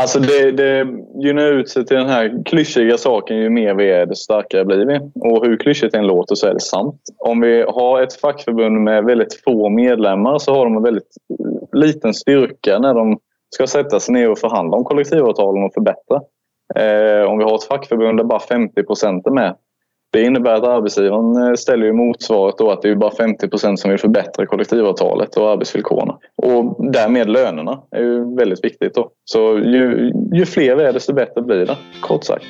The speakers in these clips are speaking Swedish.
Alltså det, det gynnar ut sig till den här klyschiga saken ju mer vi är desto starkare blir vi. Och hur klyschigt det än låter så är det sant. Om vi har ett fackförbund med väldigt få medlemmar så har de en väldigt liten styrka när de ska sätta sig ner och förhandla om kollektivavtalen och förbättra. Eh, om vi har ett fackförbund där bara 50 procent är med det innebär att arbetsgivaren eh, ställer ju motsvaret då att det är bara 50 procent som vill förbättra kollektivavtalet och arbetsvillkoren. Och därmed lönerna är ju väldigt viktigt. Då. Så ju, ju fler vi är desto bättre blir det, kort sagt.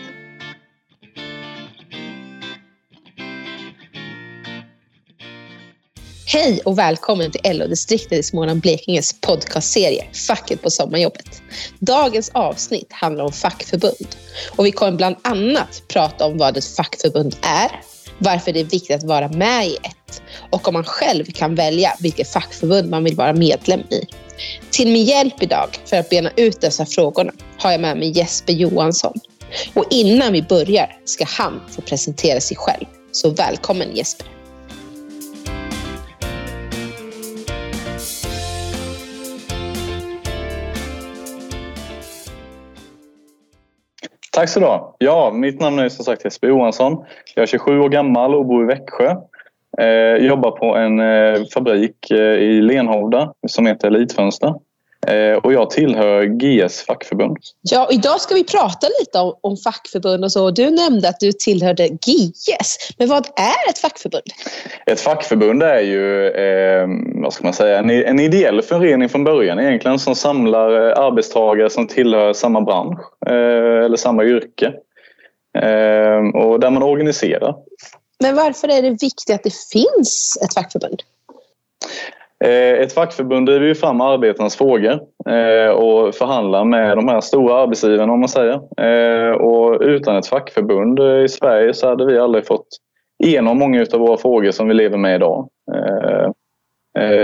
Hej och välkommen till LO-distriktet i Småland Blekinges podcastserie Facket på sommarjobbet. Dagens avsnitt handlar om fackförbund och vi kommer bland annat prata om vad ett fackförbund är, varför det är viktigt att vara med i ett och om man själv kan välja vilket fackförbund man vill vara medlem i. Till min hjälp idag för att bena ut dessa frågorna har jag med mig Jesper Johansson. Och innan vi börjar ska han få presentera sig själv. Så välkommen Jesper! Tack så du ha. Ja, mitt namn är som sagt Jesper Johansson. Jag är 27 år gammal och bor i Växjö. Jag jobbar på en eh, fabrik eh, i Lenhovda som heter Elitfönster. Eh, och jag tillhör GS fackförbund. Ja, idag ska vi prata lite om, om fackförbund och så. Du nämnde att du tillhörde GS. Men vad är ett fackförbund? Ett fackförbund är ju eh, vad ska man säga, en, en ideell förening från början egentligen som samlar eh, arbetstagare som tillhör samma bransch eh, eller samma yrke. Eh, och där man organiserar. Men varför är det viktigt att det finns ett fackförbund? Eh, ett fackförbund driver ju fram arbetarnas frågor eh, och förhandlar med de här stora arbetsgivarna om man säger. Eh, och utan ett fackförbund i Sverige så hade vi aldrig fått igenom många av våra frågor som vi lever med idag.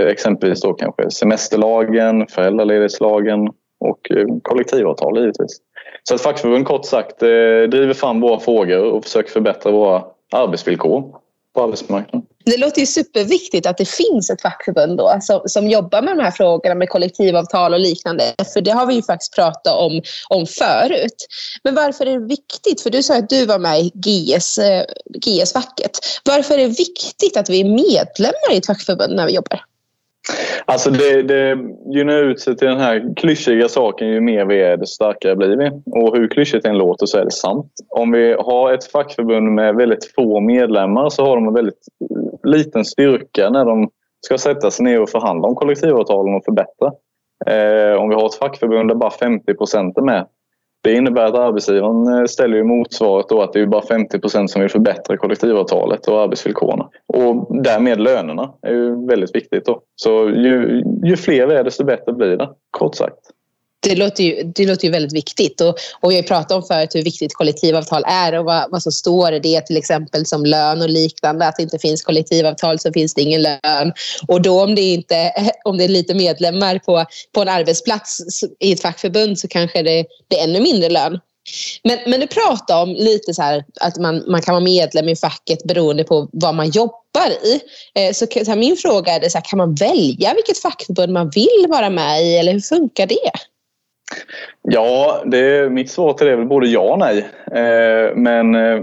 Exempelvis då kanske semesterlagen, föräldraledighetslagen och kollektivavtal givetvis. Så ett fackförbund kort sagt driver fram våra frågor och försöker förbättra våra arbetsvillkor på arbetsmarknaden. Det låter ju superviktigt att det finns ett fackförbund då, som, som jobbar med de här frågorna med kollektivavtal och liknande. För det har vi ju faktiskt pratat om, om förut. Men varför är det viktigt? För du sa att du var med i GS, eh, GS-facket. Varför är det viktigt att vi är medlemmar i ett fackförbund när vi jobbar? Alltså det, det gynnar ut sig till den här klyschiga saken ju mer vi är desto starkare blir vi. Och hur klyschigt det än låter så är det sant. Om vi har ett fackförbund med väldigt få medlemmar så har de en väldigt liten styrka när de ska sätta sig ner och förhandla om kollektivavtalen och förbättra. Eh, om vi har ett fackförbund där bara 50 procent är med det innebär att arbetsgivaren eh, ställer ju motsvaret då att det är bara 50 procent som vill förbättra kollektivavtalet och arbetsvillkoren. Och därmed lönerna är ju väldigt viktigt. Då. Så ju, ju fler vi är desto bättre blir det, kort sagt. Det låter ju, det låter ju väldigt viktigt. Och, och vi har pratat om förut hur viktigt kollektivavtal är och vad, vad som står i det till exempel som lön och liknande. Att det inte finns kollektivavtal så finns det ingen lön. Och då om det, inte, om det är lite medlemmar på, på en arbetsplats i ett fackförbund så kanske det, det är ännu mindre lön. Men, men du pratar om lite så här, att man, man kan vara medlem i facket beroende på vad man jobbar i. Eh, så, så här, min fråga är, det så här, kan man välja vilket fackförbund man vill vara med i eller hur funkar det? Ja, det, mitt svar till det är väl både ja och nej. Eh, men eh,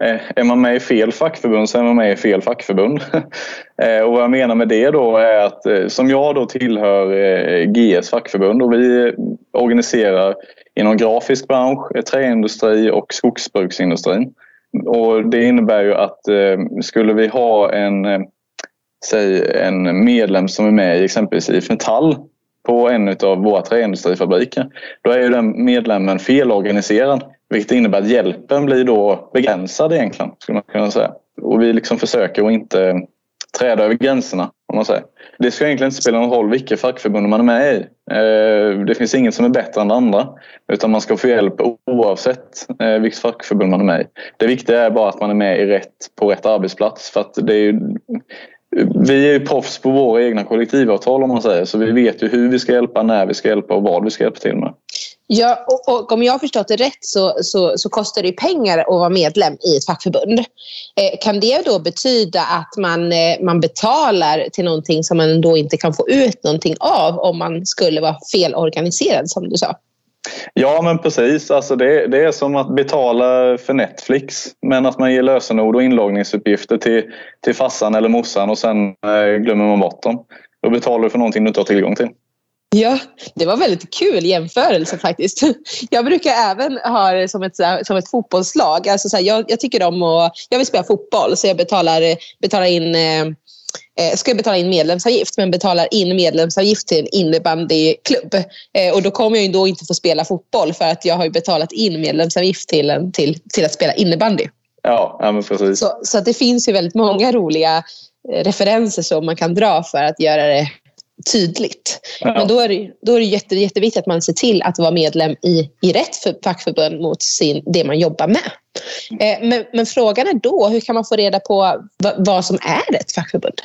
eh, är man med i fel fackförbund så är man med i fel fackförbund. eh, och vad jag menar med det då är att eh, som jag då tillhör eh, GS fackförbund och vi organiserar inom grafisk bransch, eh, träindustri och skogsbruksindustrin. Och det innebär ju att eh, skulle vi ha en, eh, säg en medlem som är med i exempelvis IF Metall på en av våra träindustrifabriker. Då är ju den medlemmen felorganiserad vilket innebär att hjälpen blir då begränsad egentligen, skulle man kunna säga. Och vi liksom försöker att inte träda över gränserna, om man säger. Det ska egentligen inte spela någon roll vilket fackförbund man är med i. Eh, det finns inget som är bättre än det andra. Utan man ska få hjälp oavsett eh, vilket fackförbund man är med i. Det viktiga är bara att man är med i rätt, på rätt arbetsplats. För att det är ju, vi är ju proffs på våra egna kollektivavtal om man säger. Så vi vet ju hur vi ska hjälpa, när vi ska hjälpa och vad vi ska hjälpa till med. Ja, och, och, om jag har förstått det rätt så, så, så, kostar det pengar att vara medlem i ett fackförbund. Eh, kan det då betyda att man, eh, man betalar till någonting som man då inte kan få ut någonting av om man skulle vara felorganiserad som du sa? Ja men precis. Alltså det, det är som att betala för Netflix men att man ger lösenord och inloggningsuppgifter till, till farsan eller morsan och sen eh, glömmer man bort dem. Då betalar du för någonting du inte har tillgång till. Ja, det var väldigt kul jämförelse faktiskt. Jag brukar även ha det som ett, som ett fotbollslag. Alltså så här, jag, jag, tycker om att, jag vill spela fotboll så jag betalar, betalar in eh, eh, ska jag betala in medlemsavgift men betalar in medlemsavgift till en innebandyklubb. Eh, och då kommer jag ju då inte få spela fotboll för att jag har betalat in medlemsavgift till, en, till, till att spela innebandy. Ja, ja precis. Så, så det finns ju väldigt många roliga eh, referenser som man kan dra för att göra det tydligt. Ja. Men då är det, då är det jätte, jätteviktigt att man ser till att vara medlem i, i rätt för fackförbund mot sin, det man jobbar med. Eh, men, men, frågan är då, hur kan man få reda på vad, vad som är ett fackförbund?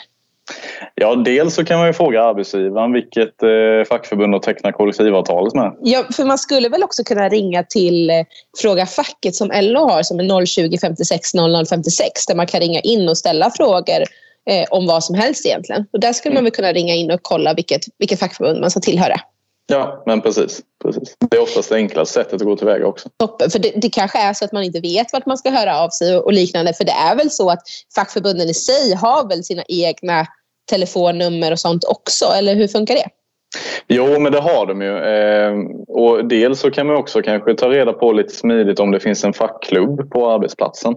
Ja, dels så kan man ju fråga arbetsgivaren vilket eh, fackförbund de tecknar kollektivavtalet med. Ja, för man skulle väl också kunna ringa till eh, Fråga facket som LO har som är 020 56 00 56 där man kan ringa in och ställa frågor eh, om vad som helst egentligen. Och där skulle man väl kunna ringa in och kolla vilket, vilket fackförbund man ska tillhöra. Ja, men precis, precis. Det är oftast det enklaste sättet att gå tillväga också. Toppen, för det, det, kanske är så att man inte vet vart man ska höra av sig och, och liknande. För det är väl så att fackförbunden i sig har väl sina egna telefonnummer och sånt också, eller hur funkar det? Jo, men det har de ju. Eh, och dels så kan man också kanske ta reda på lite smidigt om det finns en fackklubb på arbetsplatsen.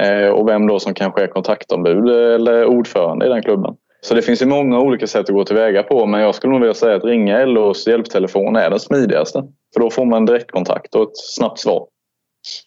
Eh, och vem då som kanske är kontaktombud eller ordförande i den klubben. Så det finns ju många olika sätt att gå tillväga på men jag skulle nog vilja säga att ringa LOs hjälptelefon är den smidigaste. För då får man direktkontakt och ett snabbt svar.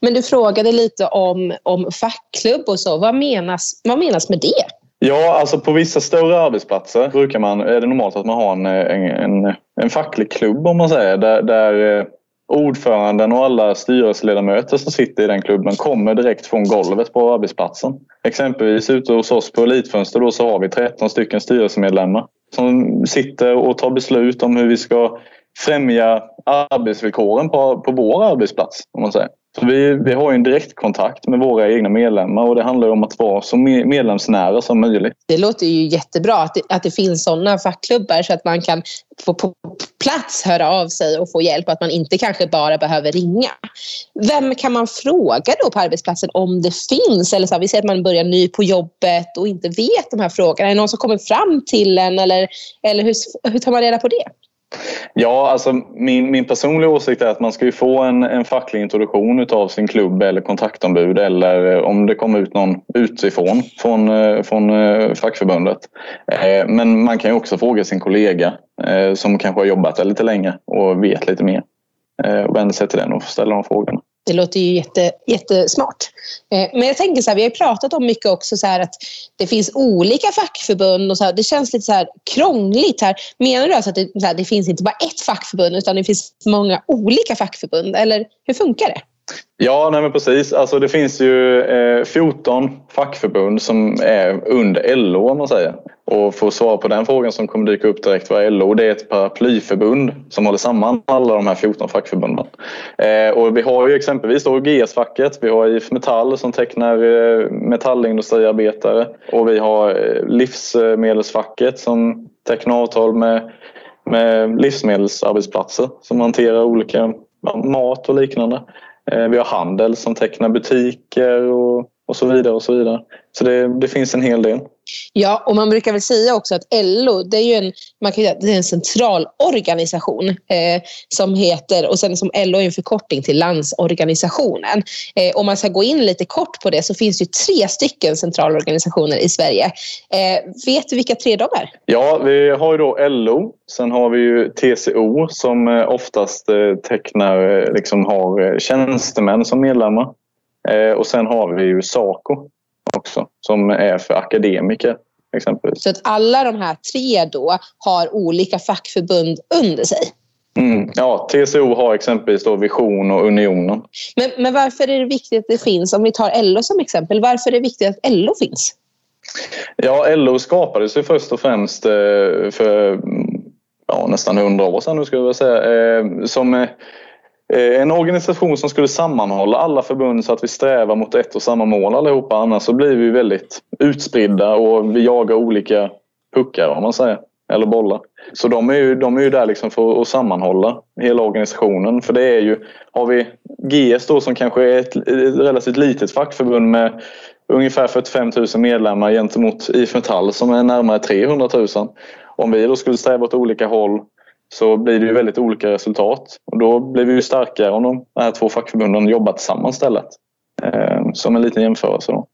Men du frågade lite om, om fackklubb och så. Vad menas, vad menas med det? Ja, alltså på vissa större arbetsplatser brukar man, är det normalt att man har en, en, en, en facklig klubb om man säger. Där, där eh, ordföranden och alla styrelseledamöter som sitter i den klubben kommer direkt från golvet på arbetsplatsen. Exempelvis ute hos oss på Elitfönster då så har vi 13 stycken styrelsemedlemmar som sitter och tar beslut om hur vi ska främja arbetsvillkoren på, på vår arbetsplats. Om man säger. Så vi, vi har en direktkontakt med våra egna medlemmar och det handlar om att vara så medlemsnära som möjligt. Det låter ju jättebra att det, att det finns sådana fackklubbar så att man kan få på plats höra av sig och få hjälp och att man inte kanske bara behöver ringa. Vem kan man fråga då på arbetsplatsen om det finns? Eller så här, vi säger att man börjar ny på jobbet och inte vet de här frågorna. Är det någon som kommer fram till en eller, eller hur, hur tar man reda på det? Ja, alltså min, min personliga åsikt är att man ska ju få en, en facklig introduktion utav sin klubb eller kontaktombud eller eh, om det kommer ut någon utifrån från, eh, från eh, fackförbundet. Men man kan ju också fråga sin kollega som kanske har jobbat där lite länge och vet lite mer. Och vända sig till den och ställa de frågorna. Det låter ju jätte, jättesmart. Eh, men jag tänker så här, vi har pratat om mycket också så här att det finns olika fackförbund och så här, det känns lite så här krångligt här. Menar du alltså att det, här, det finns inte bara ett fackförbund utan det finns många olika fackförbund? Eller hur funkar det? Ja, nej men precis. Alltså det finns ju eh, 14 fackförbund som är under LO om man säger. Och för att svara på den frågan som kommer dyka upp direkt vad är LO? Det är ett paraplyförbund som håller samman alla de här 14 fackförbunden. Eh, och vi har ju exempelvis då GS-facket, vi har IF Metall som tecknar eh, metallindustriarbetare och vi har eh, Livsmedelsfacket som tecknar avtal med, med livsmedelsarbetsplatser som hanterar olika mat och liknande. Eh, vi har handel som tecknar butiker och, och så vidare. och Så vidare. Så det, det finns en hel del. Ja, och man brukar väl säga också att LO det är ju en, man kan säga, det är en centralorganisation eh, som heter, och sen som LO är en förkortning till Landsorganisationen. Eh, om man ska gå in lite kort på det så finns det tre stycken centralorganisationer i Sverige. Eh, vet du vilka tre de är? Ja, vi har ju då LO, sen har vi ju TCO som eh, oftast eh, tecknar, eh, liksom har tjänstemän som medlemmar. Och sen har vi ju SACO också som är för akademiker. Exempelvis. Så att alla de här tre då har olika fackförbund under sig? Mm, ja, TCO har exempelvis då Vision och Unionen. Men, men varför är det viktigt att det finns, om vi tar LO som exempel, varför är det viktigt att LO finns? Ja, LO skapades ju först och främst eh, för ja, nästan hundra år sedan, nu ska jag säga, eh, som Eh, Eh, en organisation som skulle sammanhålla alla förbund så att vi strävar mot ett och samma mål allihopa. Annars så blir vi väldigt utspridda och vi jagar olika puckar om man säger. eller bollar. Så de är ju, de är ju där liksom för att sammanhålla hela organisationen. För det är ju, har vi GS då som kanske är ett, ett relativt litet fackförbund med ungefär 45 000 medlemmar gentemot IF Metall som är närmare 300 000. Om vi då skulle sträva åt olika håll så blir det ju väldigt olika resultat. Och då blir vi ju starkare om de här två fackförbunden jobbar tillsammans istället. Ehm, som en liten jämförelse. Då.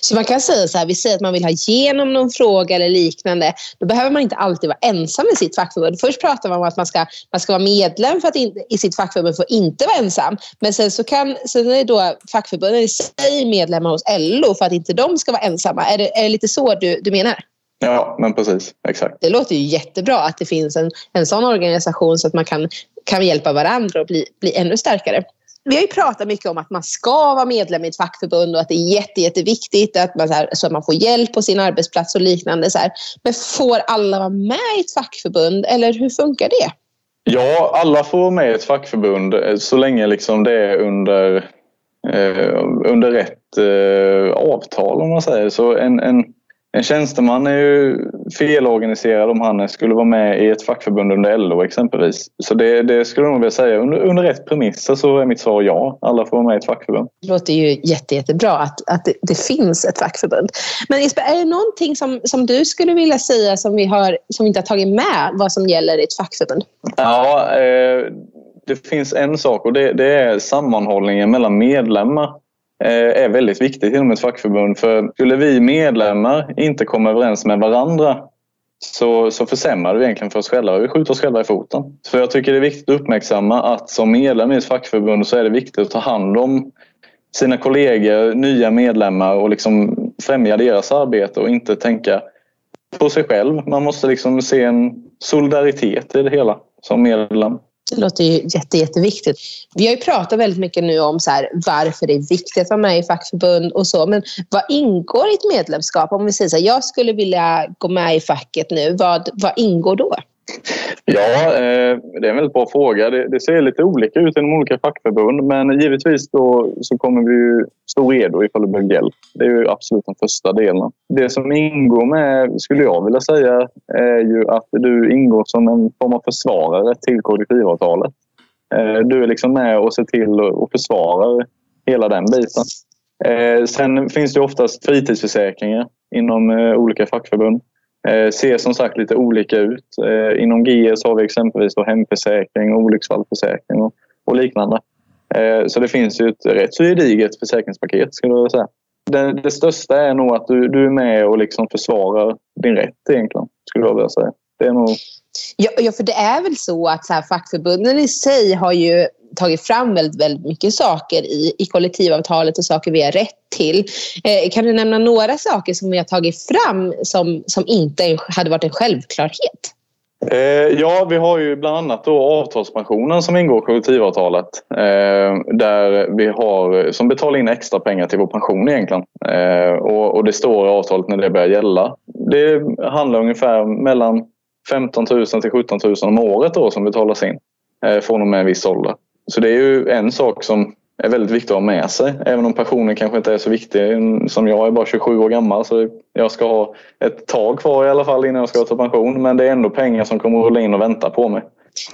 Så man kan säga så här, vi säger att man vill ha igenom någon fråga eller liknande. Då behöver man inte alltid vara ensam i sitt fackförbund. Först pratar man om att man ska, man ska vara medlem för att in, i sitt fackförbund för att inte vara ensam. Men sen, så kan, sen är då fackförbunden i sig medlemmar hos LO för att inte de ska vara ensamma. Är det, är det lite så du, du menar? Ja, men precis. Exakt. Det låter ju jättebra att det finns en, en sån organisation så att man kan, kan hjälpa varandra och bli, bli ännu starkare vi har ju pratat mycket om att man ska vara medlem i ett fackförbund och att det är jätte, jätteviktigt att man, så, här, så att man får hjälp på sin arbetsplats och liknande. Så här. Men får alla vara med i ett fackförbund eller hur funkar det? Ja, alla får vara med i ett fackförbund eh, så länge liksom det är under, eh, under rätt eh, avtal om man säger. Så en, en en tjänsteman är ju felorganiserad om han skulle vara med i ett fackförbund under LO exempelvis. Så det, det skulle jag nog vilja säga. Under, under rätt premisser så är mitt svar ja. Alla får vara med i ett fackförbund. Det låter ju jätte, jättebra att, att det, det finns ett fackförbund. Men Isabel, är det någonting som, som du skulle vilja säga som vi, har, som vi inte har tagit med vad som gäller i ett fackförbund? Ja, eh, det finns en sak och det, det är sammanhållningen mellan medlemmar. Eh, är väldigt viktigt inom ett fackförbund. För skulle vi medlemmar inte komma överens med varandra så, så försämrar det egentligen för oss själva. Vi skjuter oss själva i foten. Så jag tycker det är viktigt att uppmärksamma att som medlem i ett fackförbund så är det viktigt att ta hand om sina kollegor, nya medlemmar och liksom främja deras arbete och inte tänka på sig själv. Man måste liksom se en solidaritet i det hela som medlem. Det låter ju jätte, jätteviktigt. Vi har ju pratat väldigt mycket nu om så här, varför det är viktigt att vara med i fackförbund och så. Men vad ingår i ett medlemskap? Om vi säger så här, jag skulle vilja gå med i facket nu. Vad, vad ingår då? Ja, eh, det är en väldigt bra fråga. Det, ser lite olika ut inom olika fackförbund men givetvis då så kommer vi stå redo ifall det behöver hjälp. Det är ju absolut den första delen. Det som ingår med, skulle jag vilja säga, är ju att du ingår som en form av försvarare till kollektivavtalet. Eh, du är liksom med och ser till och försvarar hela den biten. Eh, sen finns det oftast fritidsförsäkringar inom eh, olika fackförbund. Eh, ser som sagt lite olika ut. Eh, inom GS har vi exempelvis då hemförsäkring, olycksfallsförsäkring och, och liknande. Eh, så det finns ju ett rätt så gediget försäkringspaket skulle jag säga. Det, det, största är nog att du, du är med och liksom försvarar din rätt egentligen, skulle jag vilja säga. Det är nog ja, ja, för det är väl så att så här, fackförbunden i sig har ju tagit fram väldigt, väldigt mycket saker i, i kollektivavtalet och saker vi har rätt till. Eh, kan du nämna några saker som vi har tagit fram som, som inte hade varit en självklarhet? Eh, ja, vi har ju bland annat då avtalspensionen som ingår i kollektivavtalet. Eh, där vi har, som betalar in extra pengar till vår pension egentligen. Eh, och, och, det står i avtalet när det börjar gälla. Det handlar ungefär mellan 15 000 till 17 000 om året då som betalas in eh, från och med en viss ålder. Så det är ju en sak som är väldigt viktigt att ha med sig. Även om pensionen kanske inte är så viktig. Som jag är bara 27 år gammal så jag ska ha ett tag kvar i alla fall innan jag ska ta pension. Men det är ändå pengar som kommer att rulla in och vänta på mig.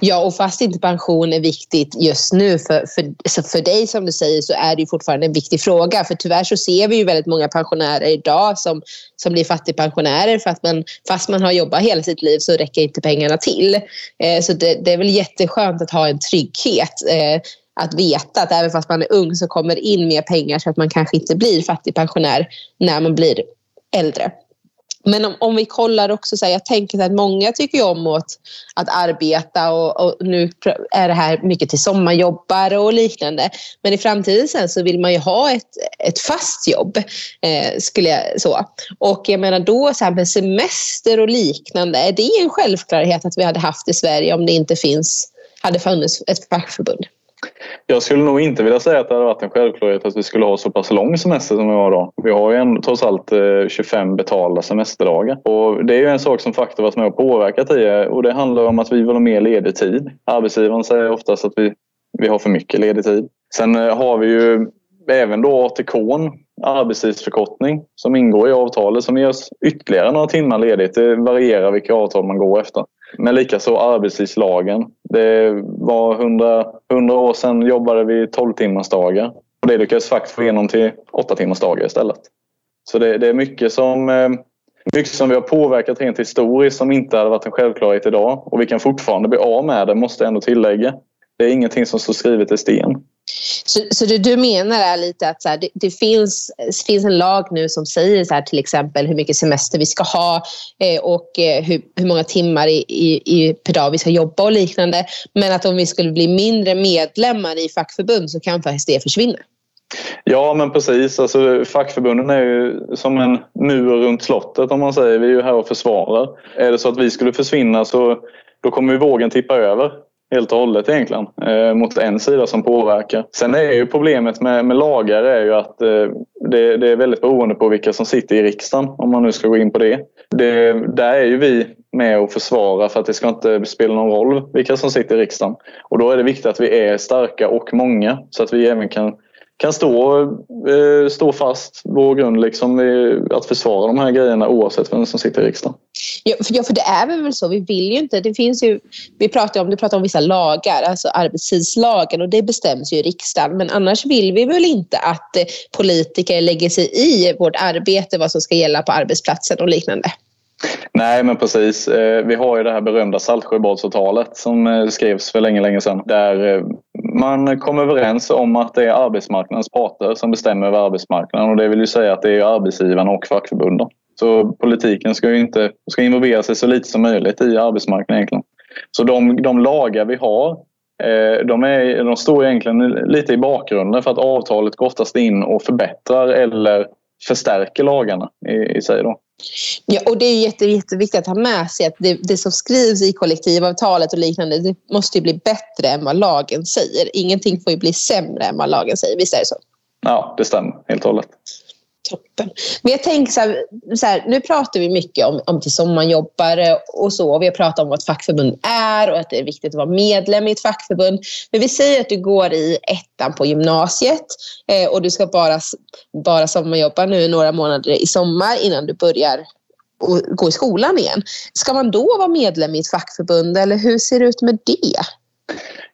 Ja, och fast inte pension är viktigt just nu för, för, för dig som du säger så är det fortfarande en viktig fråga. För tyvärr så ser vi ju väldigt många pensionärer idag som, som blir fattigpensionärer för att man, fast man har jobbat hela sitt liv så räcker inte pengarna till. Eh, så det, det, är väl jätteskönt att ha en trygghet. Eh, att veta att även fast man är ung så kommer in mer pengar så att man kanske inte blir fattigpensionär när man blir äldre. Men om, om vi kollar också, så här, jag tänker att många tycker om att, att arbeta och, och, nu är det här mycket till sommarjobbare och liknande. Men i framtiden sen så vill man ju ha ett, ett fast jobb. Eh, skulle jag, så. Och jag menar då så här med semester och liknande, är det en självklarhet att vi hade haft i Sverige om det inte finns, hade funnits ett fackförbund? Jag skulle nog inte vilja säga att det hade varit en självklarhet att vi skulle ha så pass lång semester som vi har idag. Vi har ju en, trots allt eh, 25 betalda semesterdagar. Och det är ju en sak som faktiskt varit med och påverkat det eh, och det handlar om att vi vill ha mer ledig tid. Arbetsgivaren säger oftast att vi, vi har för mycket ledig tid. Sen eh, har vi ju även då ATK, arbetstidsförkortning som ingår i avtalet som ger oss ytterligare några timmar ledigt. Det varierar vilka avtal man går efter. Men likaså arbetstidslagen. Det var 100, 100 år sedan jobbade vi 12 timmars dagar. Och det lyckades faktiskt få igenom till 8 timmars dagar istället. Så det, det, är mycket som, eh, mycket som vi har påverkat rent historiskt som inte hade varit en självklarhet idag. Och vi kan fortfarande bli av med det, måste jag ändå tillägga. Det är ingenting som står skrivet i sten. Så, så det du menar är lite att så här, det, det, finns, det finns en lag nu som säger så här, till exempel hur mycket semester vi ska ha eh, och eh, hur, hur många timmar i, i, i, per dag vi ska jobba och liknande. Men att om vi skulle bli mindre medlemmar i fackförbund så kan faktiskt det försvinna. Ja, men precis. Alltså, fackförbunden är ju som en mur runt slottet om man säger. Vi är ju här och försvarar. Är det så att vi skulle försvinna så då kommer ju vågen tippa över helt och hållet egentligen eh, mot en sida som påverkar. Sen är ju problemet med, med lagar är ju att eh, det, det, är väldigt beroende på vilka som sitter i riksdagen om man nu ska gå in på det. det. Där är ju vi med och försvara för att det ska inte spela någon roll vilka som sitter i riksdagen. Och då är det viktigt att vi är starka och många så att vi även kan kan stå, eh, stå fast vår grund liksom, att försvara de här grejerna oavsett vem som sitter i riksdagen. Ja för, ja, för det är väl så. Vi vill ju inte... Det finns ju, vi pratar om, du pratar om vissa lagar, alltså arbetstidslagen och det bestäms ju i riksdagen. Men annars vill vi väl inte att eh, politiker lägger sig i vårt arbete, vad som ska gälla på arbetsplatsen och liknande. Nej, men precis. Eh, vi har ju det här berömda Saltsjöbadsavtalet som eh, skrevs för länge, länge sedan. Där man kom överens om att det är arbetsmarknadens parter som bestämmer över arbetsmarknaden och det vill ju säga att det är arbetsgivarna och fackförbunden. Så politiken ska ju inte ska involvera sig så lite som möjligt i arbetsmarknaden egentligen. Så de, de lagar vi har de, är, de står egentligen lite i bakgrunden för att avtalet går oftast in och förbättrar eller förstärker lagarna i, i sig. Då. Ja, och det är jätte, jätteviktigt att ha med sig att det, det, som skrivs i kollektivavtalet och liknande det måste bli bättre än vad lagen säger. Ingenting får ju bli sämre än vad lagen säger. Visst är det så? Ja, det stämmer helt och hållet. Toppen. Men jag tänker så här, så här, nu pratar vi mycket om, om till sommarjobbare och så. Vi har pratat om vad ett fackförbund är och att det är viktigt att vara medlem i ett fackförbund. Men vi säger att du går i ettan på gymnasiet eh, och du ska bara, bara sommarjobba nu några månader i sommar innan du börjar gå i skolan igen. Ska man då vara medlem i ett fackförbund eller hur ser det ut med det?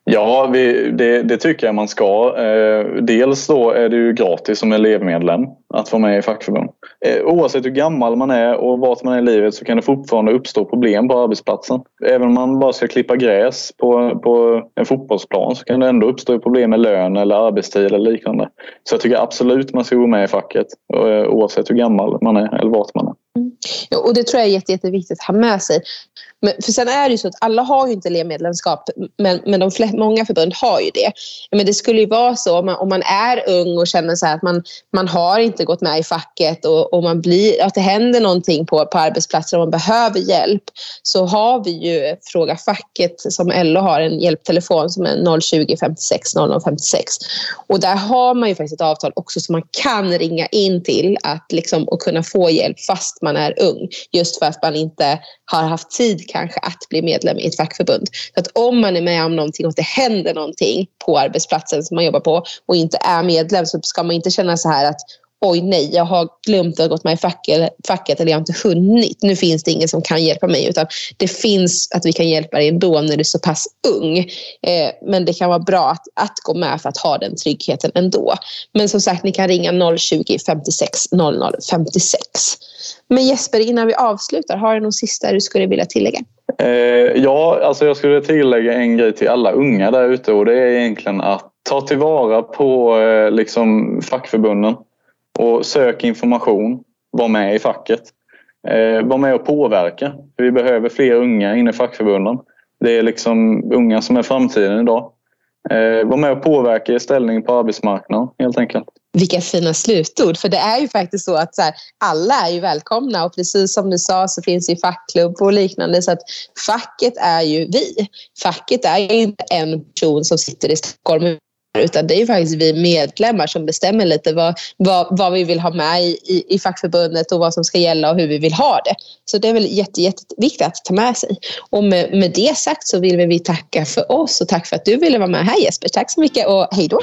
Ja, vi, det, det, tycker jag man ska. Eh, dels då är det ju gratis som elevmedlem att vara med i fackförbund. Eh, oavsett hur gammal man är och vart man är i livet så kan det fortfarande uppstå problem på arbetsplatsen. Även om man bara ska klippa gräs på, på en fotbollsplan så kan det ändå uppstå problem med lön eller arbetstid eller liknande. Så jag tycker absolut man ska gå med i facket eh, oavsett hur gammal man är eller vart man är. Mm. Ja, och det tror jag är jätte, jätteviktigt att ha med sig. Men, för sen är det ju så att alla har ju inte elevmedlemskap men, men de flest, många förbund har ju det. Men det skulle ju vara så om man, om man är ung och känner så att man, man har inte gått med i facket och, och man blir, att det händer någonting på, på arbetsplatser och man behöver hjälp så har vi ju Fråga facket som LO har en hjälptelefon som är 020 56 0056. Och där har man ju faktiskt ett avtal också som man kan ringa in till att liksom, och kunna få hjälp fast man är ung. Just för att man inte har haft tid kanske att bli medlem i ett fackförbund. Så att om man är med om någonting och det händer någonting på arbetsplatsen som man jobbar på och inte är medlem så ska man inte känna så här att oj nej, jag har glömt att gått med i facket, facket eller jag har inte hunnit. Nu finns det ingen som kan hjälpa mig utan det finns att vi kan hjälpa dig ändå när du är så pass ung. Eh, men det kan vara bra att, att gå med för att ha den tryggheten ändå. Men som sagt, ni kan ringa 020 56 00 56. Men Jesper, innan vi avslutar, har du någon sista du skulle vilja tillägga? Eh, ja, alltså jag skulle tillägga en grej till alla unga där ute och det är egentligen att ta tillvara på eh, liksom, fackförbunden och sök information. Var med i facket. Eh, var med och påverka. Vi behöver fler unga inne i fackförbunden. Det är liksom unga som är framtiden idag. Eh, var med och påverka er ställning på arbetsmarknaden helt enkelt. Vilka fina slutord, för det är ju faktiskt så att så här, alla är ju välkomna och precis som du sa så finns ju fackklubb och liknande så att facket är ju vi. Facket är ju inte en person som sitter i Stockholm utan det är faktiskt vi medlemmar som bestämmer lite vad, vad, vad vi vill ha med i, i, i, fackförbundet och vad som ska gälla och hur vi vill ha det. Så det är väl jätte, jätteviktigt att ta med sig. Och med, med det sagt så vill vi tacka för oss och tack för att du ville vara med här Jesper. Tack så mycket och hej då!